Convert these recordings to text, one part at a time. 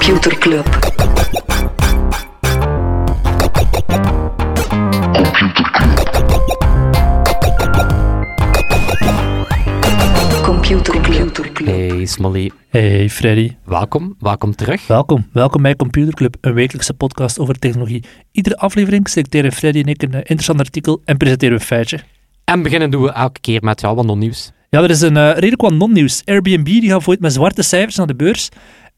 Computer Club. Computer Club. Hey Smolly, Hey Freddy, welkom, welkom terug. welkom. Welkom bij Computer Club, een wekelijkse podcast over technologie. Iedere aflevering selecteren Freddy en ik een eh, interessant artikel en presenteren we een feitje. En beginnen doen we elke keer met ja, wat non-nieuws. Ja, er is een eh, redelijk wat non-nieuws. Airbnb die gaat ooit met zwarte cijfers naar de beurs.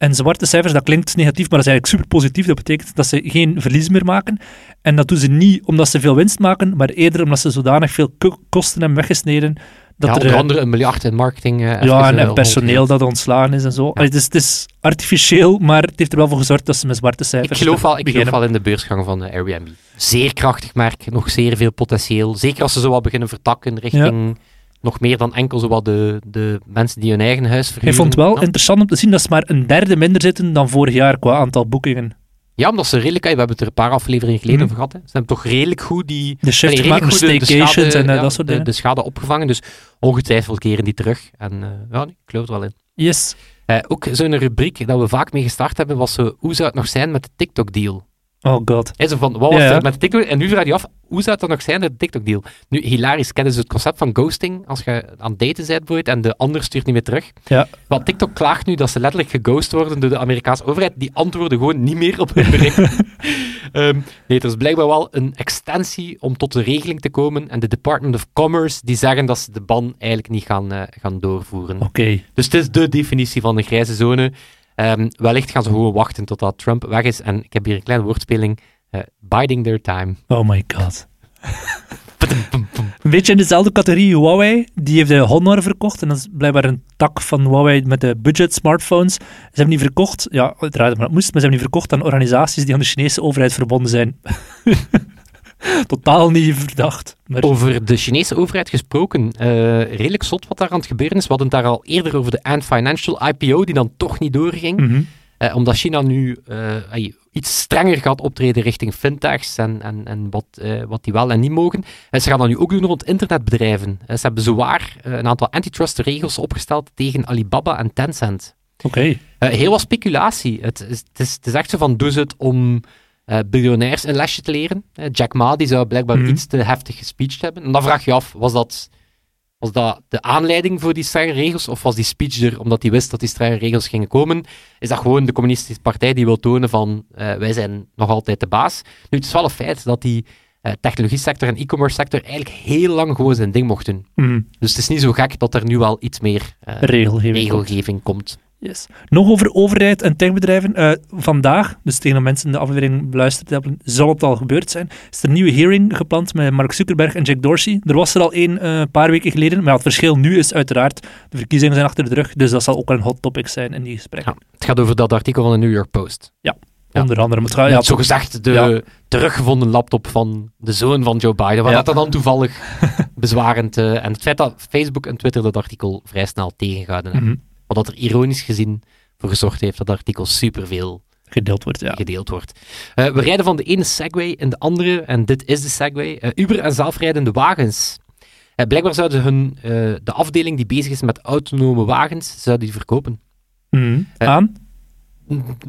En zwarte cijfers, dat klinkt negatief, maar dat is eigenlijk super positief. Dat betekent dat ze geen verlies meer maken. En dat doen ze niet omdat ze veel winst maken, maar eerder omdat ze zodanig veel ko- kosten hebben weggesneden. Dat ja, er, onder eh, andere een miljard in marketing. even, ja, en, eh, en personeel dat ontslagen is en zo. Allee, het, is, het is artificieel, maar het heeft er wel voor gezorgd dat ze met zwarte Ik cijfers geloof, wel, ik geloof wel in de beursgang van Airbnb. Zeer krachtig merk, nog zeer veel potentieel. Zeker als ze zo wat beginnen vertakken richting nog meer dan enkel de, de mensen die hun eigen huis verhuren. Ik vond het wel ja. interessant om te zien dat ze maar een derde minder zitten dan vorig jaar qua aantal boekingen. Ja, omdat ze redelijk, we hebben het er een paar afleveringen geleden Mhm. over gehad. Hè. Ze hebben toch redelijk goed die De shift Allee, gemaakt de- schade- en eh, ja, dat soort dingen. de schade opgevangen. Dus ongetwijfeld keren die terug. En eh, ja, ik geloof er wel in. Yes. Eh, ook zo'n rubriek dat we vaak mee gestart hebben, was zo, hoe zou het nog zijn met de TikTok-deal? Oh god. Zo van, wat was Ja, ja. met de TikTok? En nu vraag je af, hoe zou het dan nog zijn met de TikTok-deal? Nu, hilarisch, kennen ze het concept van ghosting? Als je aan het daten bent bijvoorbeeld en de ander stuurt niet meer terug. Ja. Want TikTok klaagt nu dat ze letterlijk geghost worden door de Amerikaanse overheid. Die antwoorden gewoon niet meer op hun bericht. Ehm, nee, er is blijkbaar wel een extensie om tot de regeling te komen. En de Department of Commerce die zeggen dat ze de ban eigenlijk niet gaan, eh, gaan doorvoeren. Oké. Dus het is de definitie van een grijze zone. Ehm, wellicht gaan ze gewoon wachten totdat Trump weg is. En ik heb hier een kleine woordspeling. eh, biding their time. Oh my god. Een beetje in dezelfde categorie Huawei. Die heeft de Honor verkocht. En dat is blijkbaar een tak van Huawei met de budget smartphones. Ze hebben die verkocht. Ja, uiteraard, maar dat moest. Maar ze hebben die verkocht aan organisaties die aan de Chinese overheid verbonden zijn. Totaal niet verdacht. Maar Over de Chinese overheid gesproken. eh, redelijk zot wat daar aan het gebeuren is. We hadden het daar al eerder over de Ant Financial IPO, die dan toch niet doorging. Mhm. Eh, omdat China nu eh, iets strenger gaat optreden richting fintechs en, en, en wat, wat die wel en niet mogen. En ze gaan dat nu ook doen rond internetbedrijven. Ze hebben zowaar eh, een aantal antitrust regels opgesteld tegen Alibaba en Tencent. Oké. Heel wat speculatie. Het is, het, is, het is echt zo van, doe ze het om eh, biljonairs een lesje te leren? Eh, Jack Ma die zou blijkbaar Mhm. iets te heftig gespeecht hebben. En dan vraag je af, was dat, was dat de aanleiding voor die strenge regels? Of was die speech er omdat hij wist dat die strenge regels gingen komen? Is dat gewoon de communistische partij die wil tonen van, eh, wij zijn nog altijd de baas? Nu, het is wel een feit dat die technologie sector en e-commerce sector eigenlijk heel lang gewoon zijn ding mochten. Mhm. Dus het is niet zo gek dat er nu wel iets meer Regelgeving. regelgeving komt. Yes. Nog over overheid en techbedrijven. Eh, vandaag, dus tegen de mensen de aflevering beluisterd hebben, zal het al gebeurd zijn. Is er een nieuwe hearing gepland met Mark Zuckerberg en Jack Dorsey. Er was er al één eh, een paar weken geleden, maar het verschil nu is uiteraard, de verkiezingen zijn achter de rug, dus dat zal ook wel een hot topic zijn in die gesprekken. Ja, het gaat over dat artikel van de New York Post. ja. Onder andere. Maar het Ja, ja, zo gezegd de Ja. teruggevonden laptop van de zoon van Joe Biden. Wat Ja. dat dan toevallig bezwarend... eh, en het feit dat Facebook en Twitter dat artikel vrij snel tegengehouden hebben. mhm, Wat dat er ironisch gezien voor gezorgd heeft dat artikel superveel gedeeld wordt. Ja. gedeeld wordt. Eh, we rijden van de ene Segway in de andere, en dit is de Segway. Eh, Uber en zelfrijdende wagens. Eh, blijkbaar zouden hun, de afdeling die bezig is met autonome wagens, zouden die verkopen. Mhm. Eh, Aan?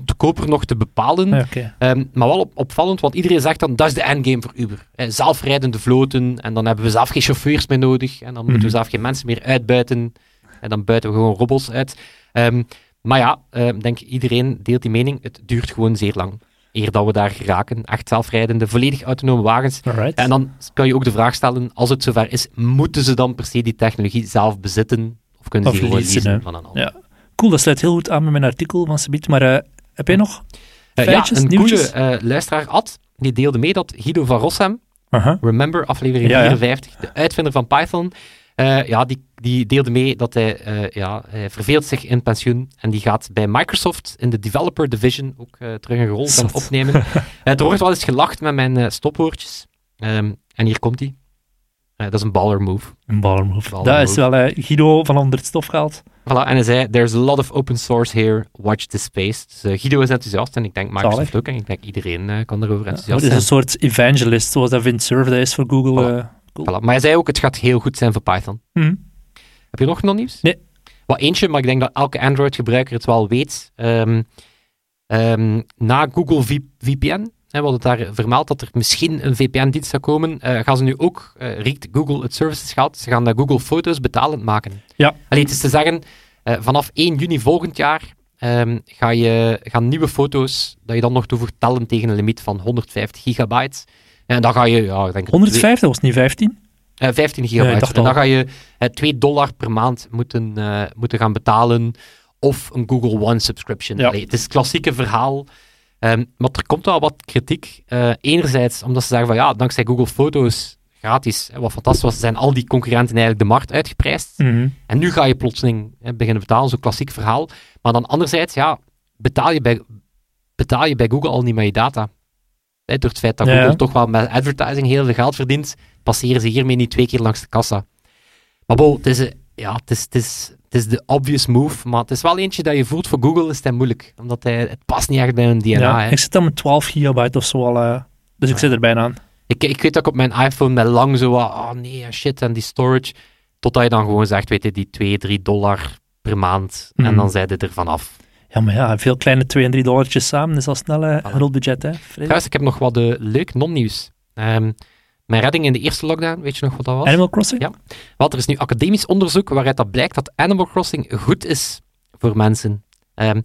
De koper nog te bepalen. Ehm, maar wel op- opvallend, want iedereen zegt dan dat is de endgame voor Uber. Zelfrijdende vloten en dan hebben we zelf geen chauffeurs meer nodig en dan moeten we Mhm. zelf geen mensen meer uitbuiten en dan buiten we gewoon robots uit. Ehm, maar ja, ehm, denk iedereen deelt die mening. Het duurt gewoon zeer lang eer dat we daar geraken. Echt zelfrijdende, volledig autonome wagens. Alright. En dan kan je ook de vraag stellen, als het zover is, moeten ze dan per se die technologie zelf bezitten? Of kunnen ze die gewoon hè. van een ander? Ja. Cool, dat sluit heel goed aan met mijn artikel van. Maar eh, heb jij nog Eh, ja, feitjes, een nieuwtjes? coole eh, luisteraar, Ad, die deelde mee dat Guido van Rossem, Aha. Remember, aflevering Ja, ja. 54, de uitvinder van Python. eh, ja, die, die deelde mee dat hij, eh, ja, hij verveelt zich in pensioen en die gaat bij Microsoft in de Developer Division ook eh, terug een rol gaan opnemen. Eh, er wordt wel eens gelacht met mijn eh, stopwoordjes. Ehm, en hier komt hij. dat is een baller move. Een baller move. Baller dat is wel eh, Guido van onder het stof gehaald. Voilà, en hij zei, there's a lot of open source here, watch this space. Dus eh, Guido is enthousiast en ik denk Microsoft Zalig. ook. En ik denk iedereen eh, kan erover Ja, enthousiast het is zijn. een soort evangelist, zoals dat Vint Cerf is voor Google. Voilà. eh, cool. Voilà. Maar hij zei ook, het gaat heel goed zijn voor Python. Mhm. Heb je nog non-nieuws? Nee. Wat eentje, maar ik denk dat elke Android-gebruiker het wel weet. Ehm, Ehm, na Google V- VPN, hè, we hadden daar vermeld dat er misschien een VPN-dienst zou komen, eh, gaan ze nu ook, riekt Google het services geld, ze gaan dat Google Foto's betalend maken. Ja. Allee, het is te zeggen, eh, vanaf 1 juni volgend jaar ehm, ga je, gaan nieuwe foto's, dat je dan nog toevoegt, tellen tegen een limiet van 150 gigabyte. En dan ga je, ja, ik denk 150 was het niet 15? Eh, 15 Ja, gigabyte. en dan ga je eh, 2 dollar per maand moeten, eh, moeten gaan betalen. Of een Google One subscription. Ja. Allee, het is het klassieke verhaal. Ehm, maar er komt wel wat kritiek. Eh, enerzijds omdat ze zeggen van ja, dankzij Google Foto's gratis, hè, wat fantastisch was, zijn al die concurrenten eigenlijk de markt uitgeprijsd. Mhm. En nu ga je plotseling hè, beginnen betalen, zo'n klassiek verhaal. Maar dan anderzijds, ja, betaal je bij, betaal je bij Google al niet met je data. Hè, door het feit dat Google ja. toch wel met advertising heel veel geld verdient, passeren ze hiermee niet twee keer langs de kassa. Maar bon, het is, eh, ja, het is, het is, het is de obvious move, maar het is wel eentje dat je voelt voor Google is het moeilijk. Omdat hij, het past niet echt bij hun DNA. Ja, hè. ik zit dan met 12 gigabyte of zo al, eh, dus ik zit er bijna aan. Ik, ik weet dat ik op mijn iPhone met lang zo wat, oh nee, shit, en die storage, totdat je dan gewoon zegt, weet je, die 2, 3 dollar per maand, en Mhm. dan zijn je er vanaf. Ja, maar ja, veel kleine 2 en 3 dollartjes samen is al snel eh, een groot budget, hè? Trouwens, ik heb nog wat eh, leuk non-nieuws. Ehm, mijn redding in de eerste lockdown, weet je nog wat dat was? Animal Crossing? Ja. Want er is nu academisch onderzoek waaruit dat blijkt dat Animal Crossing goed is voor mensen. Ehm,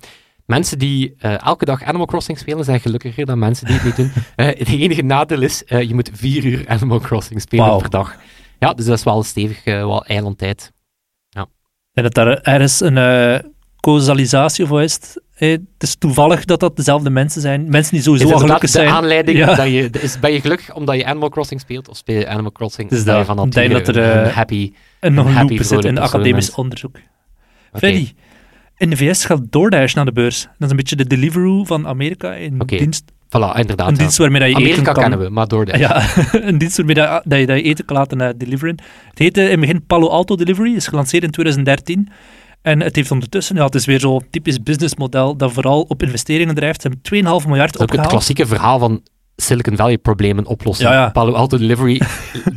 mensen die eh, elke dag Animal Crossing spelen zijn gelukkiger dan mensen die het niet doen. Eh, het enige nadeel is, eh, je moet vier uur Animal Crossing spelen per dag. Ja, dus dat is wel stevig, eh wel eilandtijd. En dat daar ergens een eh causalisatie of wat is het? Het is toevallig dat dat dezelfde mensen zijn. Mensen die sowieso al gelukkig de zijn. aanleiding Ja. dat je... Is, ben je gelukkig omdat je Animal Crossing speelt, of speel je Animal Crossing Dus dat- je van nature dat er, een eh, happy... En nog Een happy, loop zit in academisch onderzoek. Oké. Freddy, in de VS gaat DoorDash naar de beurs. Dat is een beetje de Deliveroo van Amerika. Een, Oké, dienst, Voilà, inderdaad. een ja. dienst waarmee dat je Amerika eten kan... kennen we, maar door de... Ja, een dienst waarmee dat, dat je, dat je eten kan laten eh, deliveren. Het heette in het begin Palo Alto Delivery, is gelanceerd in 2013. En het heeft ondertussen, ja, het is weer zo'n typisch businessmodel dat vooral op investeringen drijft. Ze hebben 2,5 miljard Dat ook het opgehaald. klassieke verhaal van Silicon Valley problemen oplossen. Ja, ja. Palo Alto Delivery,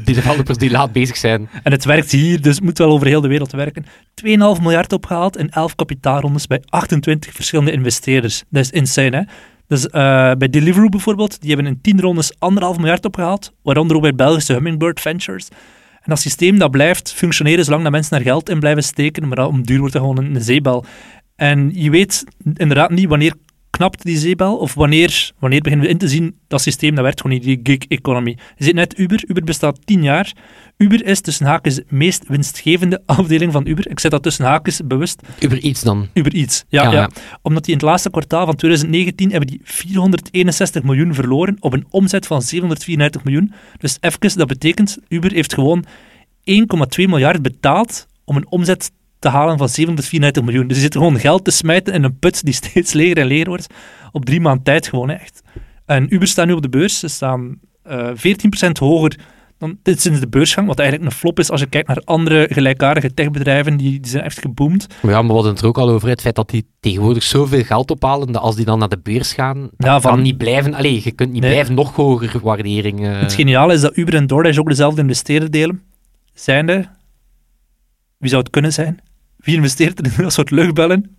die developers die laat bezig zijn. En het werkt hier, dus het moet wel over heel de wereld werken. 2,5 miljard opgehaald in 11 kapitaalrondes bij 28 verschillende investeerders. Dat is insane, hè? Dus bij Deliveroo bijvoorbeeld, die hebben in 10 rondes 1,5 miljard opgehaald, waaronder ook bij Belgische Hummingbird Ventures. En dat systeem dat blijft functioneren zolang dat mensen daar geld in blijven steken, maar dat om duur wordt dat gewoon een zeebel. En je weet inderdaad niet wanneer knapt die zeebel, of wanneer, wanneer beginnen we in te zien dat systeem, dat werkt gewoon niet, die gig economy. Je ziet net Uber, Uber bestaat 10 jaar. Uber is tussen haakjes de meest winstgevende afdeling van Uber. Ik zet dat tussen haakjes bewust. Uber iets dan. Uber. Ja, Ja, ja, ja. Omdat die in het laatste kwartaal van 2019 hebben die 461 miljoen verloren op een omzet van 734 miljoen. Dus even, dat betekent, Uber heeft gewoon 1,2 miljard betaald om een omzet te halen van 734 miljoen. Dus die zitten gewoon geld te smijten in een put die steeds leger en leger wordt. Op drie maanden tijd gewoon echt. En Uber staat nu op de beurs. Ze staan eh 14% hoger dan dit sinds de beursgang, wat eigenlijk een flop is als je kijkt naar andere gelijkaardige techbedrijven, die, die zijn echt geboomd. Maar ja, maar we hadden het er ook al over, het feit dat die tegenwoordig zoveel geld ophalen, dat als die dan naar de beurs gaan, dat Ja, van- kan niet blijven... Allee, je kunt niet Nee. blijven nog hoger waardering... eh, Het geniale is dat Uber en DoorDash ook dezelfde investeerder delen. Zijnde, wie zou het kunnen zijn? Wie investeert er in dat soort luchtbellen?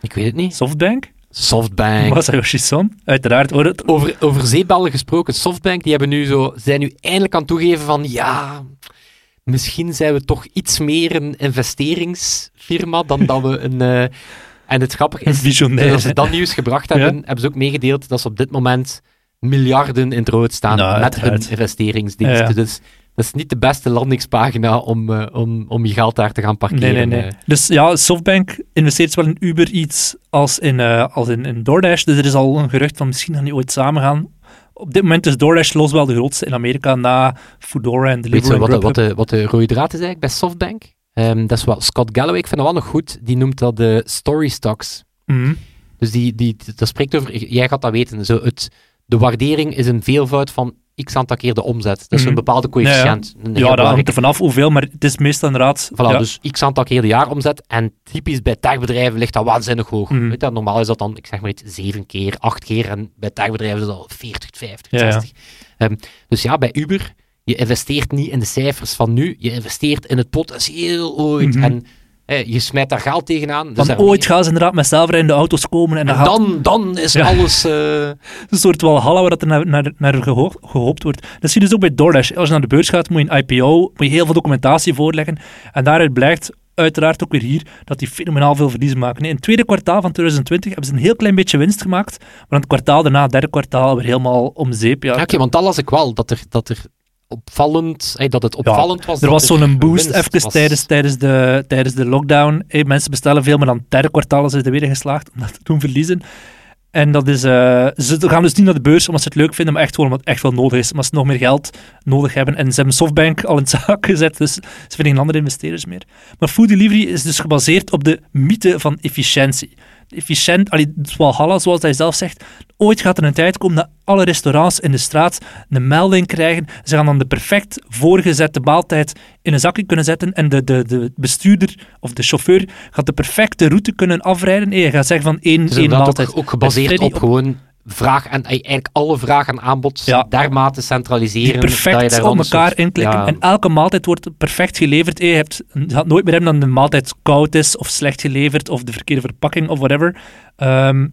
Ik weet het niet. Softbank? Softbank. Masayoshi Son? Uiteraard. Hoor het. Over, over zeeballen gesproken, Softbank, die hebben nu zo, zijn nu eindelijk aan het toegeven van, ja, misschien zijn we toch iets meer een investeringsfirma dan dat we een... eh, en het grappige is, Visionair, als ze dat nieuws gebracht hebben, Ja. hebben ze ook meegedeeld dat ze op dit moment miljarden in het rood staan Nou, met hun investeringsdiensten. Ja, ja. Dus dat is niet de beste landingspagina om, eh, om, om je geld daar te gaan parkeren. nee, nee. eh. Dus ja, Softbank investeert zowel in Uber iets als in, eh, als in, in DoorDash. Dus er is al een gerucht van misschien gaan die ooit samen gaan. Op dit moment is DoorDash los wel de grootste in Amerika na Foodora en Weet Deliveroo je en wat, de- wat, de, wat de rode draad is eigenlijk bij Softbank? Ehm, dat is wel Scott Galloway, ik vind dat wel nog goed. Die noemt dat de story stocks. Mhm. Dus die, die, dat spreekt over, jij gaat dat weten, zo het, de waardering is een veelvoud van x aantal keer de omzet. Dat is Mhm. een bepaalde coëfficiënt. Heel Ja, dat hangt er vanaf hoeveel, maar het is meestal inderdaad... Voilà, ja, dus x aantal keer de jaaromzet. En typisch bij techbedrijven ligt dat waanzinnig hoog. Mhm. Weet je, normaal is dat dan, ik zeg maar iets, zeven keer, acht keer. En bij techbedrijven is dat al 40, 50, Ja, ja. 60. Ehm, dus ja, bij Uber, je investeert niet in de cijfers van nu. Je investeert in het potentieel ooit. Mhm. En Eh, je smijt daar geld tegenaan. Dus ooit gaan ze inderdaad met zelfrijdende auto's komen en dan gaat dan, is Ja. alles... eh, een soort walhalla waar dat er naar, naar, naar geho- gehoopt wordt. Dat zie je dus ook bij DoorDash. Als je naar de beurs gaat, moet je een IPO, moet je heel veel documentatie voorleggen. En daaruit blijkt uiteraard ook weer hier dat die fenomenaal veel verliezen maken. In het tweede kwartaal van 2020 hebben ze een heel klein beetje winst gemaakt, maar in het kwartaal daarna, het derde kwartaal, weer helemaal om zeep. Ja. Want dat las ik wel, dat er, dat er opvallend, dat het opvallend was. Er was zo'n boost even was. tijdens, tijdens, de, tijdens de lockdown. Hey, mensen bestellen veel, maar dan het derde kwartaal zijn ze er weer geslaagd om dat te doen verliezen. En dat is, eh, ze gaan dus niet naar de beurs omdat ze het leuk vinden, maar echt gewoon omdat het echt wel nodig is. Omdat ze nog meer geld nodig hebben. En ze hebben Softbank al in het zaak gezet, dus ze vinden geen andere investeerders meer. Maar food delivery is dus gebaseerd op de mythe van efficiëntie. Efficiënt, allee, Walhalla, zoals hij zelf zegt. Ooit gaat er een tijd komen dat alle restaurants in de straat een melding krijgen. Ze gaan dan de perfect voorgezette maaltijd in een zakje kunnen zetten en de, de, de bestuurder of de chauffeur gaat de perfecte route kunnen afrijden. Hey, je gaat zeggen van één, Dus één maaltijd. ook, ook gebaseerd op- gewoon vraag en eigenlijk alle vraag en aanbod Ja. daarmate centraliseren. die dat je perfect daar op elkaar soort- inklikken. ja, En elke maaltijd wordt perfect geleverd. Je, hebt, je gaat nooit meer hebben dat de maaltijd koud is of slecht geleverd of de verkeerde verpakking of whatever. Ehm,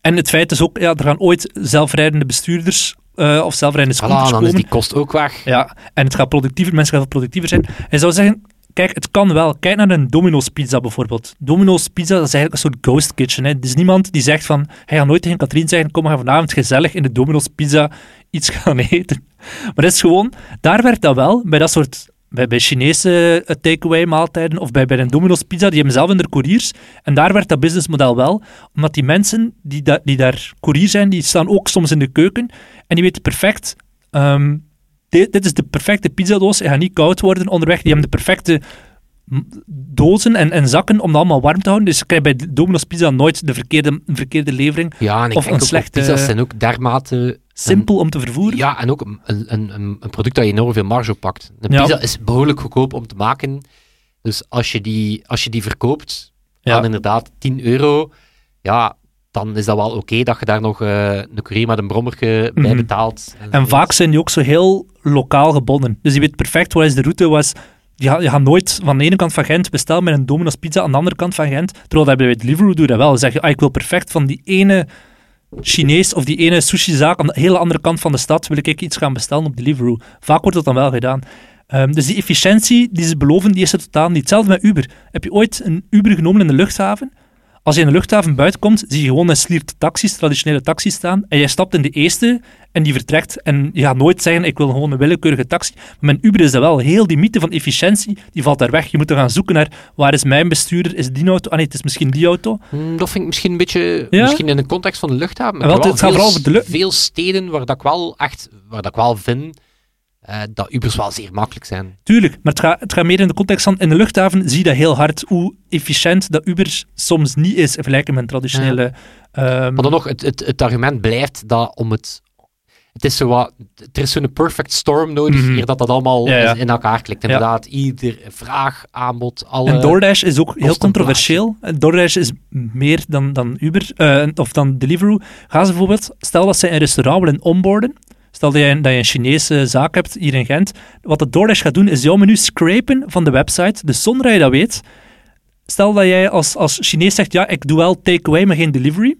en het feit is ook, ja, er gaan ooit zelfrijdende bestuurders eh, of zelfrijdende voilà, scooters dan komen. is die kost ook weg. Ja, en het gaat productiever, mensen gaan veel productiever zijn. Hij zou zeggen, kijk, het kan wel. Kijk naar een Domino's Pizza bijvoorbeeld. Domino's Pizza, dat is eigenlijk een soort ghost kitchen. Hè. Is niemand die zegt van, hij gaat nooit tegen Katrien zeggen, kom, we vanavond gezellig in de Domino's Pizza iets gaan eten. Maar dat is gewoon, daar werkt dat wel, bij dat soort... Bij, bij Chinese eh, takeaway maaltijden of bij, bij een Domino's Pizza, die hebben zelf in de couriers. En daar werkt dat businessmodel wel, omdat die mensen die, die daar courier zijn, die staan ook soms in de keuken en die weten perfect ehm, dit, dit is de perfecte pizzadoos. Hij gaat niet koud worden onderweg. Die hebben de perfecte dozen en, en zakken om dat allemaal warm te houden. Dus je krijgt bij Domino's Pizza nooit de verkeerde, verkeerde levering. Ja, en ik Of een slechte- pizza's zijn ook dermate... Simpel om te vervoeren. Ja, en ook een, een, een, product dat je enorm veel marge op pakt. Een Ja. pizza is behoorlijk goedkoop om te maken. Dus als je die, als je die verkoopt, Ja. aan inderdaad 10 euro, ja, dan is dat wel oké dat je daar nog eh, een courier met een brommerke bij Mhm. betaalt. En vaak zijn die ook zo heel lokaal gebonden. Dus je weet perfect wat is de route was. Je gaat, je gaat nooit van de ene kant van Gent bestellen met een Domino's Pizza aan de andere kant van Gent. Terwijl dat bij Deliveroo doe dat wel. Dan zeg je, ah, ik wil perfect van die ene Chinees of die ene sushi-zaak aan de hele andere kant van de stad wil ik iets gaan bestellen op Deliveroo. Vaak wordt dat dan wel gedaan. Ehm, dus die efficiëntie die ze beloven, die is er totaal niet. Hetzelfde met Uber. Heb je ooit een Uber genomen in de luchthaven? Als je in de luchthaven buiten komt, zie je gewoon een sliert taxis, traditionele taxis staan. En jij stapt in de eerste en die vertrekt. En je gaat nooit zeggen, ik wil gewoon een willekeurige taxi. Maar met Uber is dat wel. Heel die mythe van efficiëntie, die valt daar weg. Je moet er gaan zoeken naar, waar is mijn bestuurder? Is die auto? Ah nee, het is misschien die auto. Mm, Dat vind ik misschien een beetje, Ja? misschien in de context van de luchthaven. Wel, heb het gaat veel, vooral over de lu- veel steden waar dat ik wel echt, waar dat ik wel vind eh, dat Ubers wel zeer makkelijk zijn. Tuurlijk, maar het gaat, het gaat meer in de context van, in de luchthaven zie je dat heel hard, hoe efficiënt dat Uber soms niet is, in vergelijking met een traditionele... ehm, Maar dan nog, het, het, het argument blijft dat om het... Het is zo wat, er is zo'n perfect storm nodig, eer dat dat allemaal Ja, ja. in elkaar klikt. Inderdaad, ieder vraag, aanbod, alle... En DoorDash is ook heel controversieel. En DoorDash is meer dan, dan Uber, eh, of dan Deliveroo. Ga ze bijvoorbeeld, stel dat ze een restaurant willen onboarden, stel dat je, dat je een Chinese zaak hebt hier in Gent, wat de DoorDash gaat doen, is jouw menu scrapen van de website, dus zonder dat je dat weet. Stel dat jij als, als Chinees zegt, ja, ik doe wel takeaway, maar geen delivery.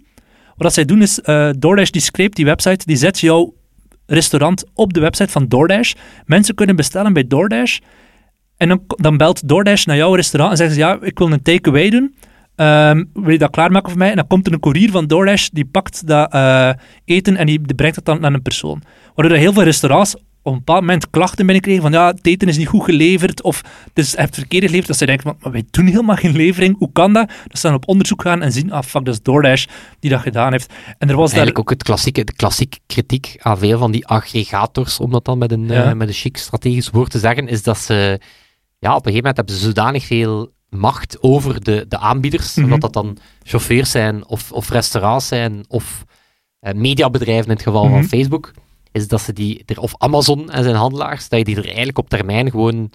Wat zij doen is, eh, DoorDash die scrapt die website, die zet jouw restaurant op de website van DoorDash. Mensen kunnen bestellen bij DoorDash. En dan, dan belt DoorDash naar jouw restaurant en zeggen ze, ja, ik wil een takeaway doen. Ehm, wil je dat klaarmaken voor mij? En dan komt er een courier van DoorDash, die pakt dat eh, eten en die, brengt het dan naar een persoon. Waardoor er heel veel restaurants op een bepaald moment klachten binnenkregen van ja, het eten is niet goed geleverd of het is, je hebt verkeerd geleverd. Dat ze denken, van, maar wij doen helemaal geen levering, hoe kan dat? Dat ze dan op onderzoek gaan en zien, ah fuck, dat is DoorDash die dat gedaan heeft. En er was daar... Eigenlijk ook het klassieke, de klassieke kritiek aan veel van die aggregators, om dat dan met een, Ja. eh, met een chic strategisch woord te zeggen, is dat ze ja, op een gegeven moment hebben ze zodanig veel macht over de, de aanbieders, Mhm. of dat dat dan chauffeurs zijn, of, of restaurants zijn, of eh, mediabedrijven in het geval Mhm. van Facebook, is dat ze die, er, of Amazon en zijn handelaars, dat je die er eigenlijk op termijn gewoon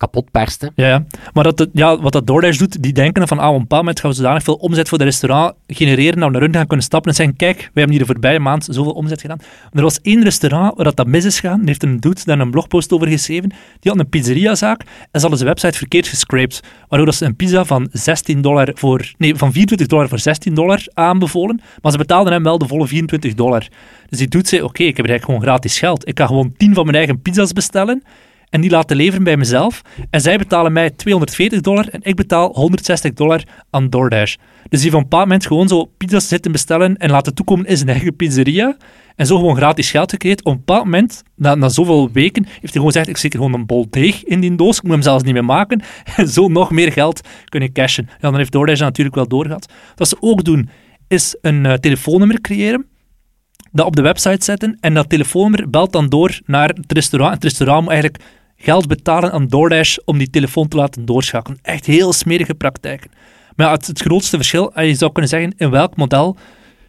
kapot perste. Ja, ja. maar dat, ja, wat dat DoorDash doet, die denken van, ah, op een bepaald moment gaan we zodanig veel omzet voor de restaurant genereren, dat naar hun gaan kunnen stappen en zeggen, kijk, wij hebben hier de voorbije maand zoveel omzet gedaan. Maar er was één restaurant waar dat, dat mis is gegaan, heeft een dude daar een blogpost over geschreven, die had een pizzeriazaak en ze hadden zijn website verkeerd gescraped, waardoor dat ze een pizza van 16 dollar voor, nee, van 24 dollar voor 16 dollar aanbevolen, maar ze betaalden hem wel de volle 24 dollar. Dus die doet zei, oké, ik heb eigenlijk gewoon gratis geld. Ik ga gewoon 10 van mijn eigen pizza's bestellen en die laten leveren bij mezelf. En zij betalen mij 240 dollar en ik betaal 160 dollar aan DoorDash. Dus die van een bepaald moment gewoon zo pizza's zitten bestellen en laten toekomen in zijn eigen pizzeria. En zo gewoon gratis geld gekregen. Op een bepaald moment, na, na zoveel weken, heeft hij gewoon gezegd, ik steek er gewoon een bol deeg in die doos. Ik moet hem zelfs niet meer maken. En zo nog meer geld kunnen cashen. Ja, dan heeft DoorDash natuurlijk wel doorgehad. Wat ze ook doen, is een eh, telefoonnummer creëren dat op de website zetten en dat telefoonnummer belt dan door naar het restaurant. Het restaurant moet eigenlijk geld betalen aan DoorDash om die telefoon te laten doorschakelen. Echt heel smerige praktijken. Maar ja, het, het grootste verschil, en je zou kunnen zeggen, in welk model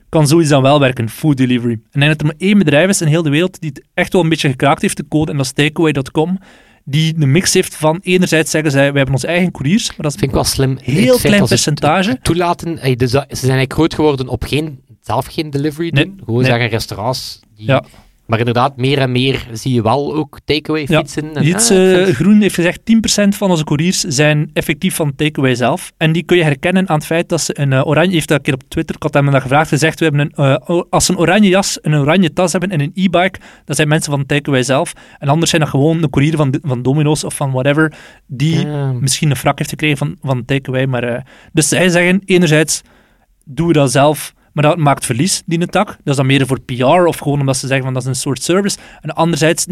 kan zoiets dan wel werken, food delivery. En ik denk dat er maar één bedrijf is in heel de wereld die het echt wel een beetje gekraakt heeft, de code, en dat is takeaway.com, die de mix heeft van enerzijds zeggen zij, wij hebben onze eigen couriers, maar dat is Vind ik wel slim. Heel Het klein het percentage. Toelaten, eh, dus ze zijn eigenlijk groot geworden op geen, zelf geen delivery Nee, doen. Gewoon nee. zeggen restaurants. Die, Ja. Maar inderdaad, meer en meer zie je wel ook takeaway Ja, fietsen. En, Iets, ah, eh, Groen heeft gezegd 10% van onze couriers zijn effectief van takeaway zelf. En die kun je herkennen aan het feit dat ze een eh, oranje... heeft dat een keer op Twitter, ik had hem dat gevraagd, gezegd, we hebben een, eh, als ze een oranje jas, een oranje tas hebben en een e-bike, dat zijn mensen van takeaway zelf. En anders zijn dat gewoon een courier van, van Domino's of van whatever, die Ja. misschien een wrak heeft gekregen van, van takeaway. Maar, dus zij zeggen, enerzijds doen we dat zelf, maar dat maakt verlies, die tak. Dat is dan meer voor PR of gewoon omdat ze zeggen van dat is een soort service. En anderzijds, 90%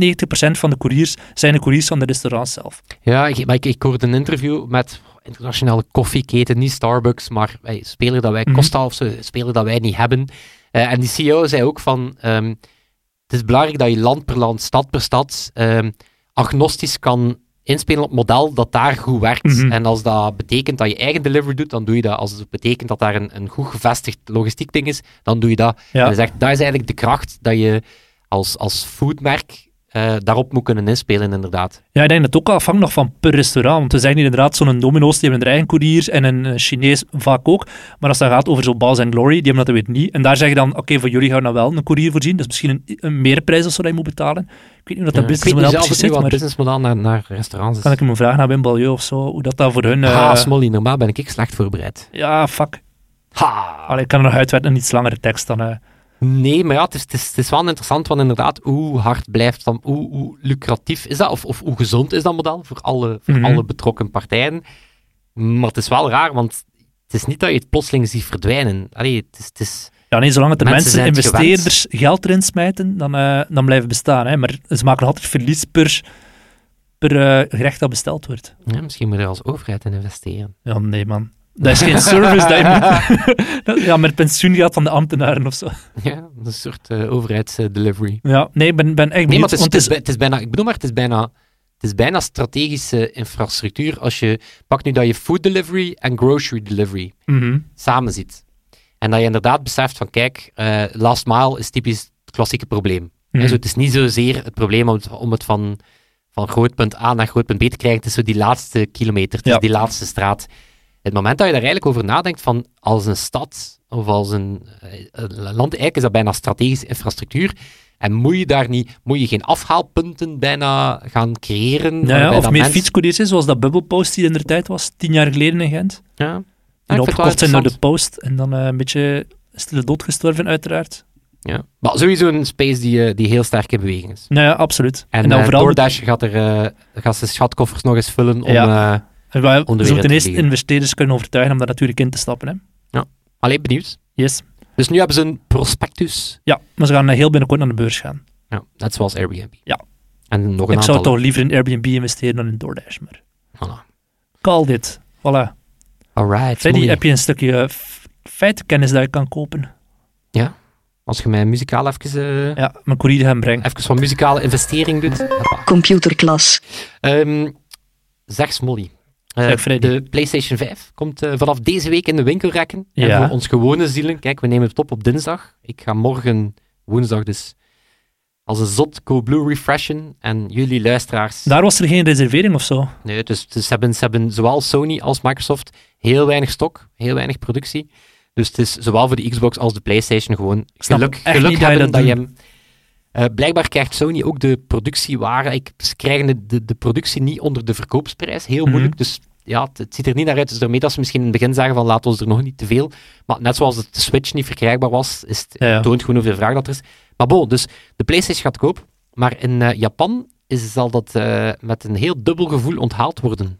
van de couriers zijn de couriers van de restaurants zelf. Ja, ik, maar ik, ik hoorde een interview met internationale koffieketen, niet Starbucks, maar wij, speler dat wij. Costa of zo, een speler dat wij niet hebben. Eh, en die CEO zei ook van, ehm, het is belangrijk dat je land per land, stad per stad, ehm, agnostisch kan inspelen op het model dat daar goed werkt. Mhm. En als dat betekent dat je eigen delivery doet, dan doe je dat. Als het betekent dat daar een, een goed gevestigd logistiek ding is, dan doe je dat. Ja. En hij zegt, dat is eigenlijk de kracht dat je als, als foodmerk eh, daarop moet kunnen inspelen, inderdaad. Ja, ik denk dat het ook afhangt nog van per restaurant. Want we zeggen hier inderdaad, zo'n Domino's, die hebben hun eigen couriers en een eh, Chinees vaak ook. Maar als het dan gaat over zo'n Balls and Glory, die hebben dat weer niet. En daar zeg je dan, oké, voor jullie gaan we dan wel een courier voorzien. Dat is misschien een, een meerprijs of zo dat je moet betalen. Ik weet niet hoe dat, Ja, dat ik weet niet businessmodel precies niet zit, wat maar het businessmodel naar, naar restaurants is. kan ik hem vragen naar Wim Balieu of zo, hoe dat, dat voor hun... eh, Ha, Smolly, normaal ben ik slecht voorbereid. ja, fuck. Ha! Allee, ik kan er nog uitwerken een iets langere tekst dan... eh, Nee, maar ja, het is, het, is, het is wel interessant, want inderdaad, hoe hard blijft dan, hoe, hoe lucratief is dat, of, of hoe gezond is dat model voor alle, voor Mhm. alle betrokken partijen. Maar het is wel raar, want het is niet dat je het plotseling ziet verdwijnen. Allee, het is, het is, Ja, nee, zolang het de Mensen investeerders geld erin smijten, dan, eh, dan blijven bestaan. Hè. Maar ze maken altijd verlies per, per eh, gerecht dat besteld wordt. ja, misschien moet je als overheid in investeren. Ja, nee, man. Dat is geen service dat je moet... Ja, met pensioengeld van de ambtenaren of zo. Ja, een soort eh overheidsdelivery. Ja, nee, ik ben, ben echt Nee, maar het is, want het is, bij- het is bijna, ik bedoel maar, het is bijna, het is bijna strategische infrastructuur als je pakt nu dat je food delivery en grocery delivery Mhm. samen ziet. En dat je inderdaad beseft van, kijk, eh, last mile is typisch het klassieke probleem. Mhm. Het is niet zozeer het probleem om het, om het van, van groot punt A naar groot punt B te krijgen. Het is zo die laatste kilometer, het Ja. is die laatste straat. Het moment dat je daar eigenlijk over nadenkt van als een stad of als een, eh, een land, eigenlijk is dat bijna strategische infrastructuur. En moet je daar niet, moet je geen afhaalpunten bijna gaan creëren? Ja, ja, of meer fietscouriers, is, zoals dat bubblepost die in de tijd was, tien jaar geleden in Gent. Ja. Ja, En wel opgekocht zijn door de post. En dan eh, een beetje stille dood gestorven, uiteraard. Ja. Maar sowieso een space die, eh, die heel sterk in beweging is. Nou ja, absoluut. En, En, dan vooral... DoorDash gaat, er, gaat zijn schatkoffers nog eens vullen om... Ja. En wij onder zo weer ten te eerste vliegen. investeerders kunnen overtuigen om daar natuurlijk in te stappen. Hè. Alleen benieuwd. Yes. Dus nu hebben ze een prospectus. Ja, maar ze gaan eh, heel binnenkort naar de beurs gaan. Ja, net zoals Airbnb. Ja. En nog een Ik aantal. zou toch liever in Airbnb investeren dan in DoorDash. Maar Voilà. call dit. Voilà. Alright. Freddy, heb je een stukje eh, feitenkennis dat je kan kopen? Als je mij muzikaal even, eh, Ja, mijn courier gaan brengen. even van muzikale investering doet. Computerklas. Ehm, zeg Smolly. Eh, de PlayStation 5 komt eh, vanaf deze week in de winkelrekken. En Ja. voor ons gewone zielen, kijk, we nemen het op op dinsdag. Ik ga morgen, woensdag dus, als een zot Coolblue refreshen. En jullie luisteraars... Daar was er geen reservering of zo. Nee, dus, dus ze, hebben, ze hebben zowel Sony als Microsoft heel weinig stok, heel weinig productie. Dus het is zowel voor de Xbox als de PlayStation gewoon geluk, geluk hebben dat dat je hem... Eh, blijkbaar krijgt Sony ook de productiewaarde. Ik, ze krijgen de, de, de productie niet onder de verkoopsprijs. Heel Mhm. moeilijk. Dus ja, het, het ziet er niet naar uit. Dus daarmee dat ze misschien in het begin zeggen van laten we er nog niet te veel. Maar net zoals de Switch niet verkrijgbaar was, is het, Ja, ja. toont gewoon hoeveel vraag dat er is. Maar bon, dus de PlayStation gaat koop. Maar in eh, Japan is, zal dat eh, met een heel dubbel gevoel onthaald worden.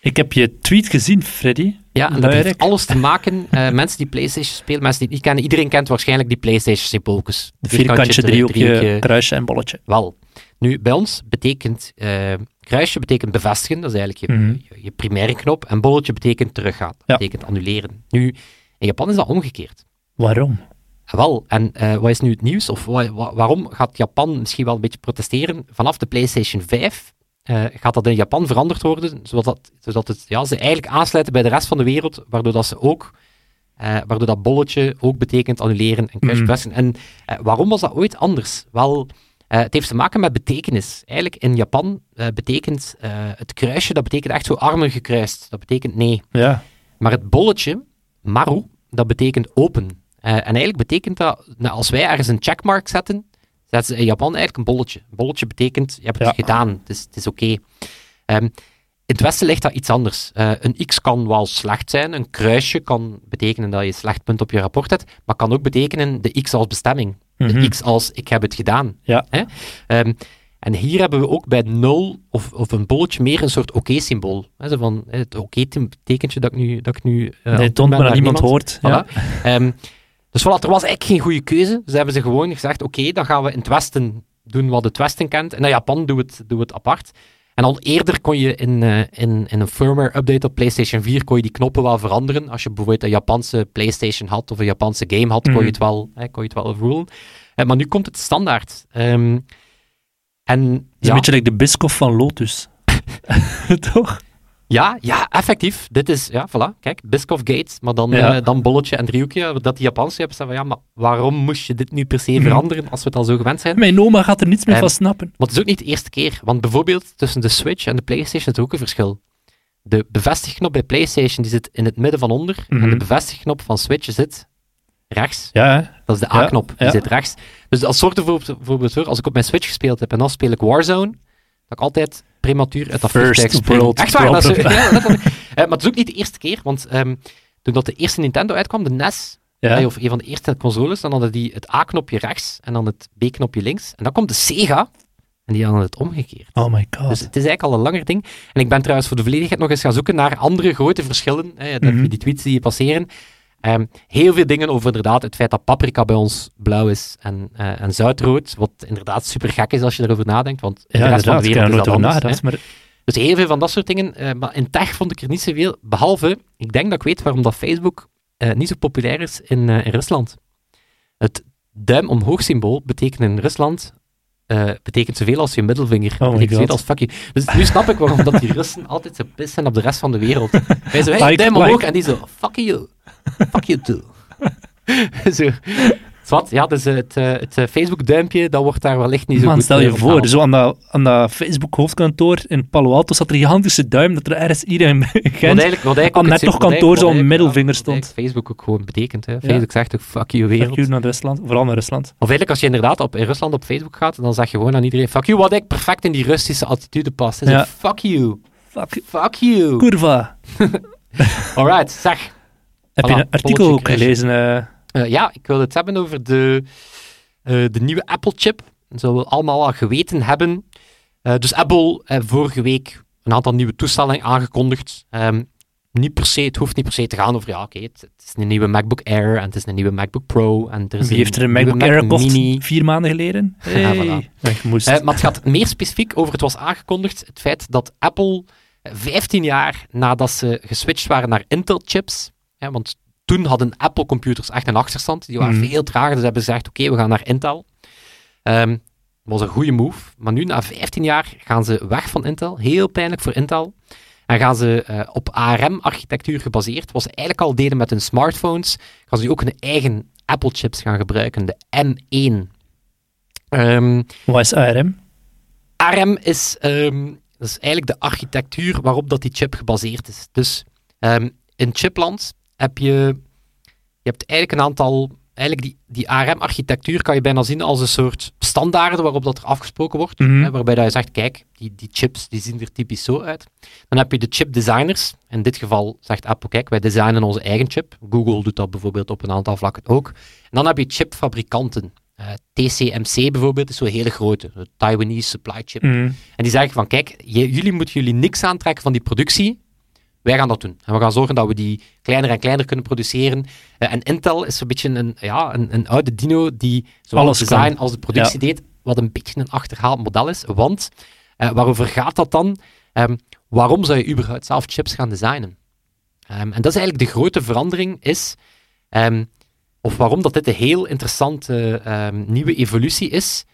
Ik heb je tweet gezien, Freddy. Ja, en dat heeft alles te maken. eh mensen die PlayStation spelen, mensen die het niet kennen, iedereen kent waarschijnlijk die PlayStation-symbooltjes. De vierkantje, driehoekje, kruisje en bolletje. Wel. Nu, bij ons betekent eh, kruisje betekent bevestigen, dat is eigenlijk je, Mhm. je, je primaire knop, en bolletje betekent teruggaan, dat Ja. betekent annuleren. Nu, in Japan is dat omgekeerd. Waarom? Wel, en eh, wat is nu het nieuws? Of wa- wa- waarom gaat Japan misschien wel een beetje protesteren? Vanaf de PlayStation 5 eh, gaat dat in Japan veranderd worden, zodat, dat, zodat het, ja, ze eigenlijk aansluiten bij de rest van de wereld, waardoor dat ze ook, eh, waardoor dat bolletje ook betekent annuleren en Mhm. bevestigen. En eh, waarom was dat ooit anders? Wel, het heeft te maken met betekenis. Eigenlijk in Japan betekent het kruisje, dat betekent echt zo armen gekruist. Dat betekent nee. Ja. Maar het bolletje, maru, dat betekent open. En eigenlijk betekent dat, nou, als wij ergens een checkmark zetten, zetten ze in Japan eigenlijk een bolletje. Een bolletje betekent, je hebt het Ja. gedaan, het is, het is oké. Ehm, in het Westen ligt dat iets anders. Eh, een x kan wel slecht zijn, een kruisje kan betekenen dat je een slecht punt op je rapport hebt, maar kan ook betekenen de x als bestemming. De Mhm. x als ik heb het gedaan. Ja. Hè? Ehm, en hier hebben we ook bij nul of, of een bolletje meer een soort oké-symbool. Van hè, het oké-tekentje dat ik nu, dat ik nu eh, aan nee, het toont maar dat niemand iemand. hoort. Ja. Voilà. Dus voilà, er was eigenlijk geen goede keuze. Dus hebben ze gewoon gezegd, oké, dan gaan we in het Westen doen wat het Westen kent. En in Japan doen we het, doen we het apart. En al eerder kon je in, eh, in, in een firmware-update op PlayStation 4 kon je die knoppen wel veranderen. Als je bijvoorbeeld een Japanse PlayStation had of een Japanse game had, kon Mhm. je het wel, hè, kon je het wel overrulen. Eh, maar nu komt het standaard. Ehm, en Het is ja, een beetje like de Biscoff van Lotus. Toch? Ja, ja, effectief. Dit is, ja, voilà, kijk, Biscoff Gates, maar dan, Ja. eh, dan bolletje en driehoekje. Dat die Japanse hebben van, ja, maar waarom moest je dit nu per se Mhm. veranderen als we het al zo gewend zijn? Mijn oma gaat er niets meer van snappen. Maar het is ook niet de eerste keer, want bijvoorbeeld tussen de Switch en de PlayStation is er ook een verschil. De bevestigknop bij PlayStation die zit in het midden van onder, en Mhm. de bevestigknop van Switch zit rechts. Ja, hè? Dat is de Ja, A-knop, die zit rechts. Dus dat zorgt bijvoorbeeld voor, als ik op mijn Switch gespeeld heb en dan speel ik Warzone, dat ik altijd prematuur uit dat First vliegtuig spring. world Echt waar, dat is. Eh, maar het is ook niet de eerste keer, want ehm, toen dat de eerste Nintendo uitkwam, de NES, Ja. eh, of een van de eerste consoles, dan hadden die het A-knopje rechts en dan het B-knopje links. En dan komt de Sega, en die hadden het omgekeerd. Oh my god. Dus het is eigenlijk al een langer ding. En ik ben trouwens voor de volledigheid nog eens gaan zoeken naar andere grote verschillen. Hè, dat Mhm. die tweets die je passeren. Ehm, heel veel dingen over inderdaad het feit dat paprika bij ons blauw is en, eh, en zoutrood. Wat inderdaad super gek is als je erover nadenkt. Want in ja, de rest van de wereld is dat anders. nagedacht. Maar Dus heel veel van dat soort dingen. eh, maar in tech vond ik er niet zoveel. Behalve, ik denk dat ik weet waarom dat Facebook eh, niet zo populair is in, in Rusland. Het duim omhoog symbool betekent in Rusland eh, betekent zoveel als je middelvinger. Oh betekent zoveel als fuck you. Dus nu snap ik waarom dat die Russen altijd zo pis zijn op de rest van de wereld. Wij zo, hey, Like, duim omhoog. like. En die zo, fuck you. Fuck you too. zo. Zwat, ja, dus eh, het, eh, het eh, Facebook-duimpje, dat wordt daar wellicht niet zo man, goed stel je voor, zo aan dat, aan dat Facebook-hoofdkantoor in Palo Alto zat er een gigantische duim dat er ergens hier in Wat Gent eigenlijk, wat eigenlijk aan net toch wat kantoor eigenlijk- zo'n wat eigenlijk- middelvinger wat stond. eigenlijk Facebook ook gewoon betekent. Hè. Facebook zegt ook fuck you wereld. Fuck you naar Rusland, vooral naar Rusland. Of eigenlijk als je inderdaad op, in Rusland op Facebook gaat, dan zeg je gewoon aan iedereen fuck you, wat eigenlijk perfect in die Russische attitude past. Ja. fuck you. Fuck, Fuck you. kurva. Alright, zeg. Heb Voilà, je een artikel ook gelezen? Eh, ja, ik wil het hebben over de, eh, de nieuwe Apple-chip. Dat zullen we allemaal al geweten hebben. Eh, dus Apple eh, vorige week een aantal nieuwe toestellen aangekondigd. Ehm, niet per se, het hoeft niet per se te gaan over, ja, oké, het, het is een nieuwe MacBook Air en het is een nieuwe MacBook Pro. En er is Wie heeft er een MacBook Air gekocht Mini. vier maanden geleden? Hey. Ja, voilà. Maar het gaat meer specifiek over, het was aangekondigd, het feit dat Apple eh, 15 jaar nadat ze geswitcht waren naar Intel-chips, want toen hadden Apple-computers echt een achterstand, die waren Mhm. veel trager, dus hebben ze gezegd, oké, we gaan naar Intel. Ehm was een goede move, maar nu na 15 jaar gaan ze weg van Intel, heel pijnlijk voor Intel, en gaan ze eh, op ARM-architectuur gebaseerd, wat ze eigenlijk al deden met hun smartphones, gaan ze nu ook hun eigen Apple-chips gaan gebruiken, de M1. Ehm, Wat is ARM? ARM is, ehm, dat is eigenlijk de architectuur waarop dat die chip gebaseerd is. Dus ehm, in chipland heb je, je hebt eigenlijk een aantal, eigenlijk die, die ARM-architectuur kan je bijna zien als een soort standaarden waarop dat er afgesproken wordt. Mhm. Hè, waarbij dat je zegt, kijk, die, die chips die zien er typisch zo uit. Dan heb je de chip designers. In dit geval zegt Apple, kijk, wij designen onze eigen chip. Google doet dat bijvoorbeeld op een aantal vlakken ook. En dan heb je chipfabrikanten. Eh, TCMC bijvoorbeeld is zo'n hele grote, de Taiwanese supply chip. Mhm. En die zeggen van, kijk, jullie moeten jullie niks aantrekken van die productie. Wij gaan dat doen. En we gaan zorgen dat we die kleiner en kleiner kunnen produceren. Eh, en Intel is een beetje een, ja, een, een oude dino die zowel Alles het design kan. als de productie deed, wat een beetje een achterhaald model is. Want, eh, waarover gaat dat dan? Ehm, waarom zou je überhaupt zelf chips gaan designen? Ehm, en dat is eigenlijk de grote verandering is, ehm, of waarom dat dit een heel interessante nieuwe evolutie is.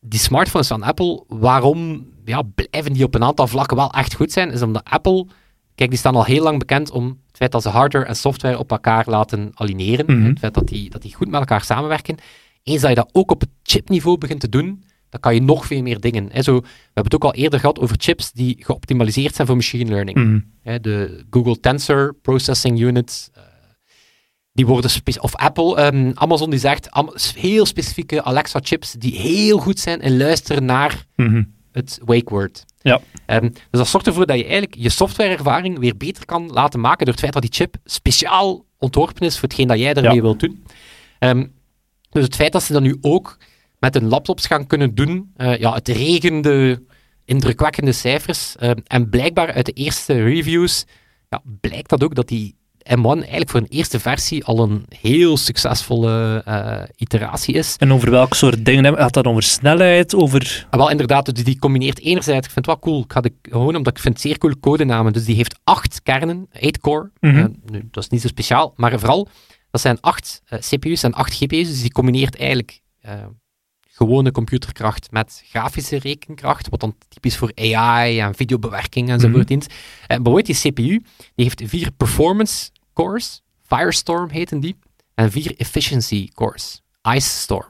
Die smartphones van Apple, waarom ja, blijven die op een aantal vlakken wel echt goed zijn, is omdat Apple, kijk, die staan al heel lang bekend om het feit dat ze hardware en software op elkaar laten aligneren. Mhm. Het feit dat die, dat die goed met elkaar samenwerken. Eens dat je dat ook op het chipniveau begint te doen, dan kan je nog veel meer dingen. Hè. Zo, we hebben het ook al eerder gehad over chips die geoptimaliseerd zijn voor machine learning. Mhm. Hè, de Google Tensor Processing Unit. eh, die worden of Apple, ehm, Amazon die zegt am- heel specifieke Alexa chips die heel goed zijn in luisteren naar Mhm. Het wake word. Ja. Ehm, dus dat zorgt ervoor dat je eigenlijk je softwareervaring weer beter kan laten maken door het feit dat die chip speciaal ontworpen is voor hetgeen dat jij ermee Ja. wilt doen. Ehm, dus het feit dat ze dat nu ook met hun laptops gaan kunnen doen, eh, ja, het regende indrukwekkende cijfers. Ehm, en blijkbaar uit de eerste reviews ja, blijkt dat ook dat die M1 eigenlijk voor een eerste versie al een heel succesvolle eh, iteratie is. En over welk soort dingen hebben- gaat dat over snelheid, over... Ah, wel, inderdaad, dus die combineert enerzijds, ik vind het wel cool, ik ga de, gewoon omdat ik vind zeer cool codenamen, dus die heeft acht kernen, 8 core, Mhm. Eh, nu, dat is niet zo speciaal, maar vooral, dat zijn acht eh, CPU's en acht GPU's, dus die combineert eigenlijk gewone computerkracht met grafische rekenkracht, wat dan typisch voor AI en videobewerking enzovoort dient. En bijvoorbeeld die CPU, die heeft vier performance cores, Firestorm heten die, en vier efficiency cores, Ice Storm.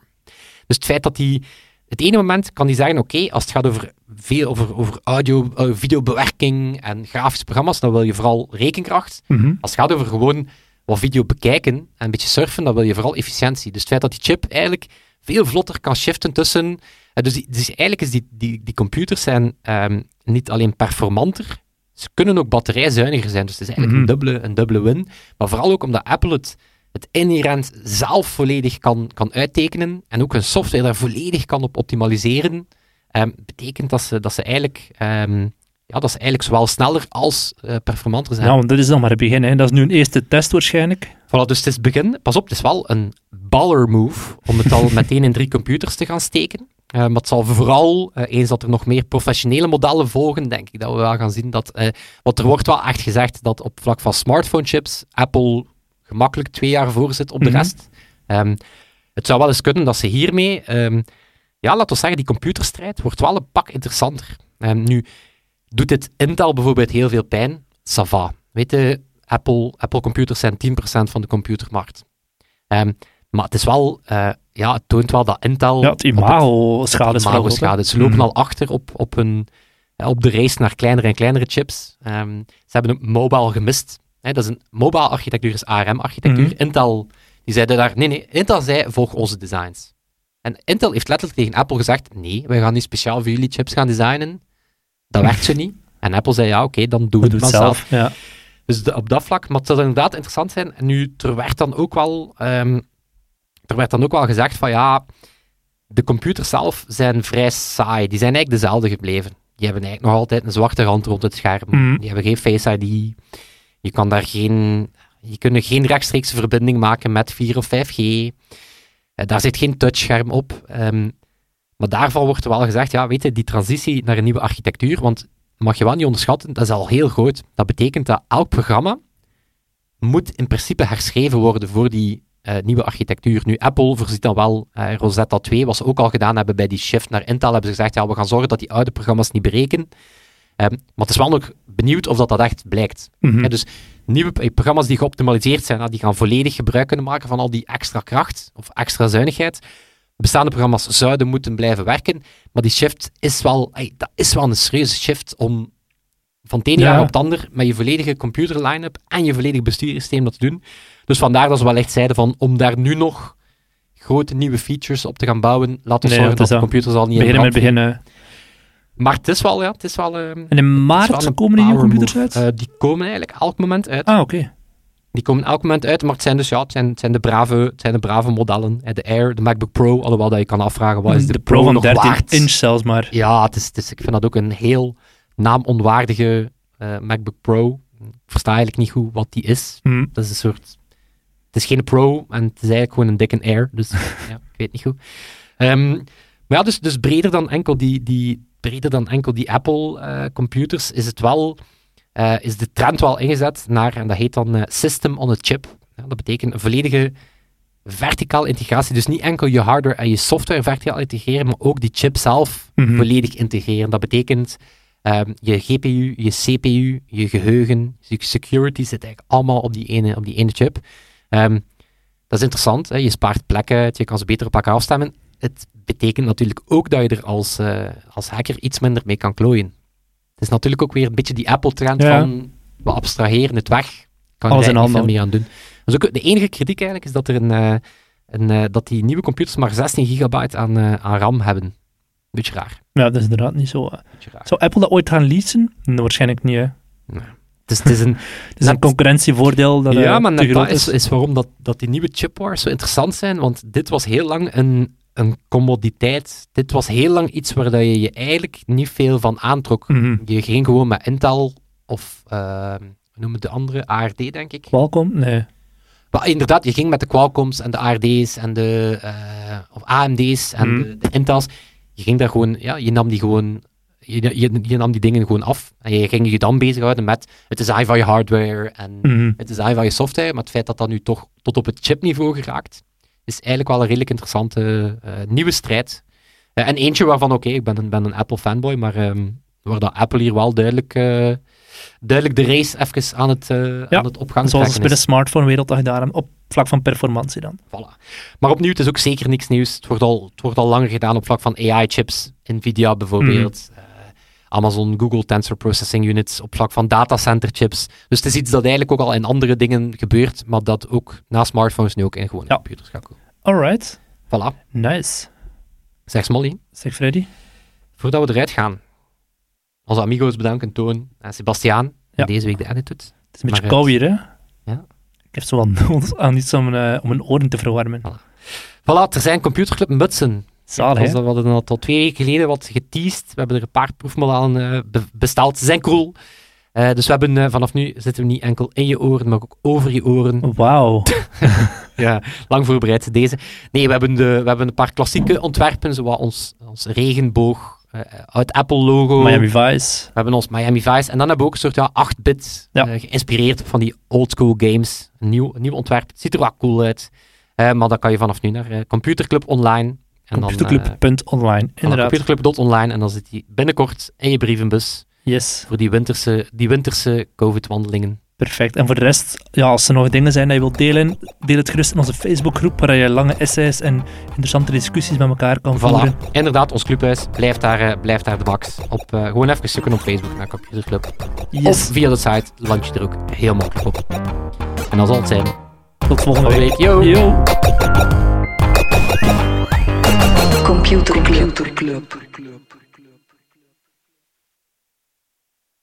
Dus het feit dat die het ene moment kan die zeggen, oké, als het gaat over, veel, over, over audio, eh, videobewerking en grafische programma's, dan wil je vooral rekenkracht. Mhm. Als het gaat over gewoon wat video bekijken en een beetje surfen, dan wil je vooral efficiëntie. Dus het feit dat die chip eigenlijk veel vlotter kan shiften tussen... eh, dus, die, dus eigenlijk is die, die, die computers zijn ehm, niet alleen performanter, ze kunnen ook batterijzuiniger zijn. Dus het is eigenlijk Mhm. een, dubbele, een dubbele win. Maar vooral ook omdat Apple het, het inherent zelf volledig kan, kan uittekenen en ook hun software daar volledig kan op optimaliseren, ehm, betekent dat ze, dat ze eigenlijk... ehm, ja, dat ze eigenlijk zowel sneller als eh, performanter zijn. Ja, want dit is dan maar het begin. Hè. Dat is nu een eerste test waarschijnlijk. Voilà, dus het is het begin. Pas op, het is wel een baller move om het al meteen in drie computers te gaan steken. Eh, maar het zal vooral, eh, eens dat er nog meer professionele modellen volgen, denk ik dat we wel gaan zien dat... eh, want er wordt wel echt gezegd dat op vlak van smartphone chips Apple gemakkelijk twee jaar voor zit op de Mhm. rest. Ehm, het zou wel eens kunnen dat ze hiermee... ehm, ja, laten we zeggen, die computerstrijd wordt wel een pak interessanter. Ehm, nu, doet dit Intel bijvoorbeeld heel veel pijn? Sava. Weet je, Apple, Apple computers zijn 10% van de computermarkt. Maar het is wel, ja, het toont wel dat Intel... Ja, het imago-schade is imago-schade. Ze lopen Mhm. al achter op, op, ja, op de race naar kleinere en kleinere chips. Ehm, ze hebben een mobile gemist. Hè, dat is een mobile architectuur, is ARM-architectuur. Mhm. Intel, die zeiden daar, nee, nee, Intel zei, volg onze designs. En Intel heeft letterlijk tegen Apple gezegd, nee, wij gaan niet speciaal voor jullie chips gaan designen. Dat werkt zo niet. En Apple zei, ja, oké, dan doen we We het zelf. Ja. Dus de- op dat vlak, maar het zal inderdaad interessant zijn. En nu, er werd dan ook wel, ehm, er werd dan ook wel gezegd van ja, de computers zelf zijn vrij saai. Die zijn eigenlijk dezelfde gebleven. Die hebben eigenlijk nog altijd een zwarte rand rond het scherm. Mhm. Die hebben geen Face ID. Je kan daar geen, je kunt geen rechtstreekse verbinding maken met 4 of 5G. Eh, daar zit geen touchscherm op. Ehm, maar daarvan wordt er wel gezegd, ja, weet je, die transitie naar een nieuwe architectuur, want mag je wel niet onderschatten, dat is al heel groot. Dat betekent dat elk programma moet in principe herschreven worden voor die eh, nieuwe architectuur. Nu, Apple voorziet dan wel, eh, Rosetta 2, wat ze ook al gedaan hebben bij die shift naar Intel, hebben ze gezegd, ja, we gaan zorgen dat die oude programma's niet breken. Ehm, maar het is wel nog benieuwd of dat, dat echt blijkt. Mhm. Ja, dus nieuwe programma's die geoptimaliseerd zijn, nou, die gaan volledig gebruik kunnen maken van al die extra kracht of extra zuinigheid. bestaande programma's zouden moeten blijven werken. Maar die shift is wel, ey, dat is wel een serieuze shift om van het ene Ja. jaar op het ander met je volledige computer line-up en je volledige bestuurssysteem dat te doen. Dus vandaar dat ze wel echt zeiden van, om daar nu nog grote nieuwe features op te gaan bouwen, laten we Nee, zorgen dat de computers al niet in Beginnen met beginnen. Maar het is wel, ja, het is wel... ehm, En in maart komen die nieuwe computers move. uit? Eh, die komen eigenlijk elk moment uit. ah, oké. Die komen elk moment uit, maar het zijn dus ja, het zijn, het zijn, de, brave, het zijn de brave modellen. Eh, De Air, de MacBook Pro, alhoewel dat je kan afvragen, wat is de, de Pro van nog 13 waard? inch zelfs maar. Ja, het is, het is, ik vind dat ook een heel naamonwaardige eh, MacBook Pro. Ik versta eigenlijk niet goed wat die is. Hm. Dat is een soort... Het is geen Pro en het is eigenlijk gewoon een dikke Air. Dus ja, ik weet niet goed. Ehm, maar ja, dus, dus breder dan enkel die, die, breder dan enkel die Apple-computers is het wel... eh, is de trend wel ingezet naar, en dat heet dan eh, System on a Chip. Ja, dat betekent een volledige verticale integratie. Dus niet enkel je hardware en je software verticaal integreren, maar ook die chip zelf Mhm. volledig integreren. Dat betekent ehm, je GPU, je CPU, je geheugen, je security zit eigenlijk allemaal op die ene, op die ene chip. Ehm, dat is interessant. Hè? Je spaart plekken uit, je kan ze beter op elkaar afstemmen. Het betekent natuurlijk ook dat je er als, eh, als hacker iets minder mee kan klooien. Het is natuurlijk ook weer een beetje die Apple-trend Ja. van we abstraheren het weg. Kan Alles er niet veel meer aan doen. Dus ook de enige kritiek eigenlijk is dat, er een, eh, een, eh, dat die nieuwe computers maar 16 gigabyte aan, aan RAM hebben. Beetje raar. Ja, dat is inderdaad niet zo. eh. Zou Apple dat ooit gaan leasen? Nee, waarschijnlijk niet. Hè. Het is, het is een, Het is Net- een concurrentievoordeel dat ja, eh, maar net dat is, is waarom dat, dat die nieuwe chip wars zo interessant zijn. Want dit was heel lang een, een commoditeit. Dit was heel lang iets waar dat je je eigenlijk niet veel van aantrok. Mhm. Je ging gewoon met Intel of, eh, hoe noemen de andere, ARD denk ik. Qualcomm? Nee. Maar inderdaad, je ging met de Qualcomms en de ARD's en de eh, of AMD's en Mhm. de, de Intels. Je ging daar gewoon, ja, je nam die gewoon, je, je, je nam die dingen gewoon af. En je ging je dan bezighouden met het design van je hardware en Mhm. het design van je software. Maar het feit dat dat nu toch tot op het chipniveau geraakt, is eigenlijk wel een redelijk interessante eh, nieuwe strijd. Eh, en eentje waarvan, oké, ik ben een, ben een Apple fanboy, maar ehm, waar dat Apple hier wel duidelijk, eh, duidelijk de race even aan het, Ja, aan het opgang Zoals bij de is. smartphone-wereld dat hebben, op vlak van performantie dan. Voilà. Maar opnieuw, het is ook zeker niks nieuws. Het wordt al, het wordt al langer gedaan op vlak van AI-chips. Nvidia bijvoorbeeld. Mhm. eh, Amazon, Google Tensor Processing Units op vlak van datacenter chips. Dus het is iets dat eigenlijk ook al in andere dingen gebeurt, maar dat ook na smartphones nu ook in gewone Ja. computers gaat komen. Alright. Voilà. Nice. Zeg Smolly, Zeg Freddy. voordat we eruit gaan, onze amigo's bedanken, Toon en Sebastiaan, Ja. deze week de edit doet. Het is een beetje Maar, kou hier, hè? Ja. Ik heb zo nood aan iets om, eh, om mijn oren te verwarmen. Voilà, er zijn computerclub mutsen. Zalig, We hadden al twee weken geleden wat geteased. We hebben er een paar proefmodellen eh, be- besteld. Ze zijn cool. Eh, dus we hebben eh, vanaf nu zitten we niet enkel in je oren, maar ook over je oren. Wauw. Ja, lang voorbereid deze. Nee, we hebben, de, we hebben een paar klassieke ontwerpen, zoals ons, ons regenboog, eh het Apple-logo. Miami Vice. We hebben ons Miami Vice. En dan hebben we ook een soort ja, 8-bit, Ja. eh, geïnspireerd van die oldschool games. Een nieuw, nieuw ontwerp. Het ziet er wel cool uit. Eh, maar dan kan je vanaf nu naar eh, Computerclub Online. En dan, eh, Computerclub.online. Inderdaad. Computerclub.online en dan zit hij binnenkort in je brievenbus Yes. voor die winterse, die winterse COVID-wandelingen. Perfect. En voor de rest, ja, als er nog dingen zijn die je wilt delen, deel het gerust in onze Facebookgroep, waar je lange essays en interessante discussies met elkaar kan voeren. Voilà. Inderdaad, ons clubhuis blijft daar, eh, blijft daar de baks. Op, eh, gewoon even zoeken op Facebook naar Computerclub. Of Yes. via de site land je er ook heel makkelijk op. En dat zal het zijn. Tot volgende Volgende week. week. Yo! Yo. Computer Club.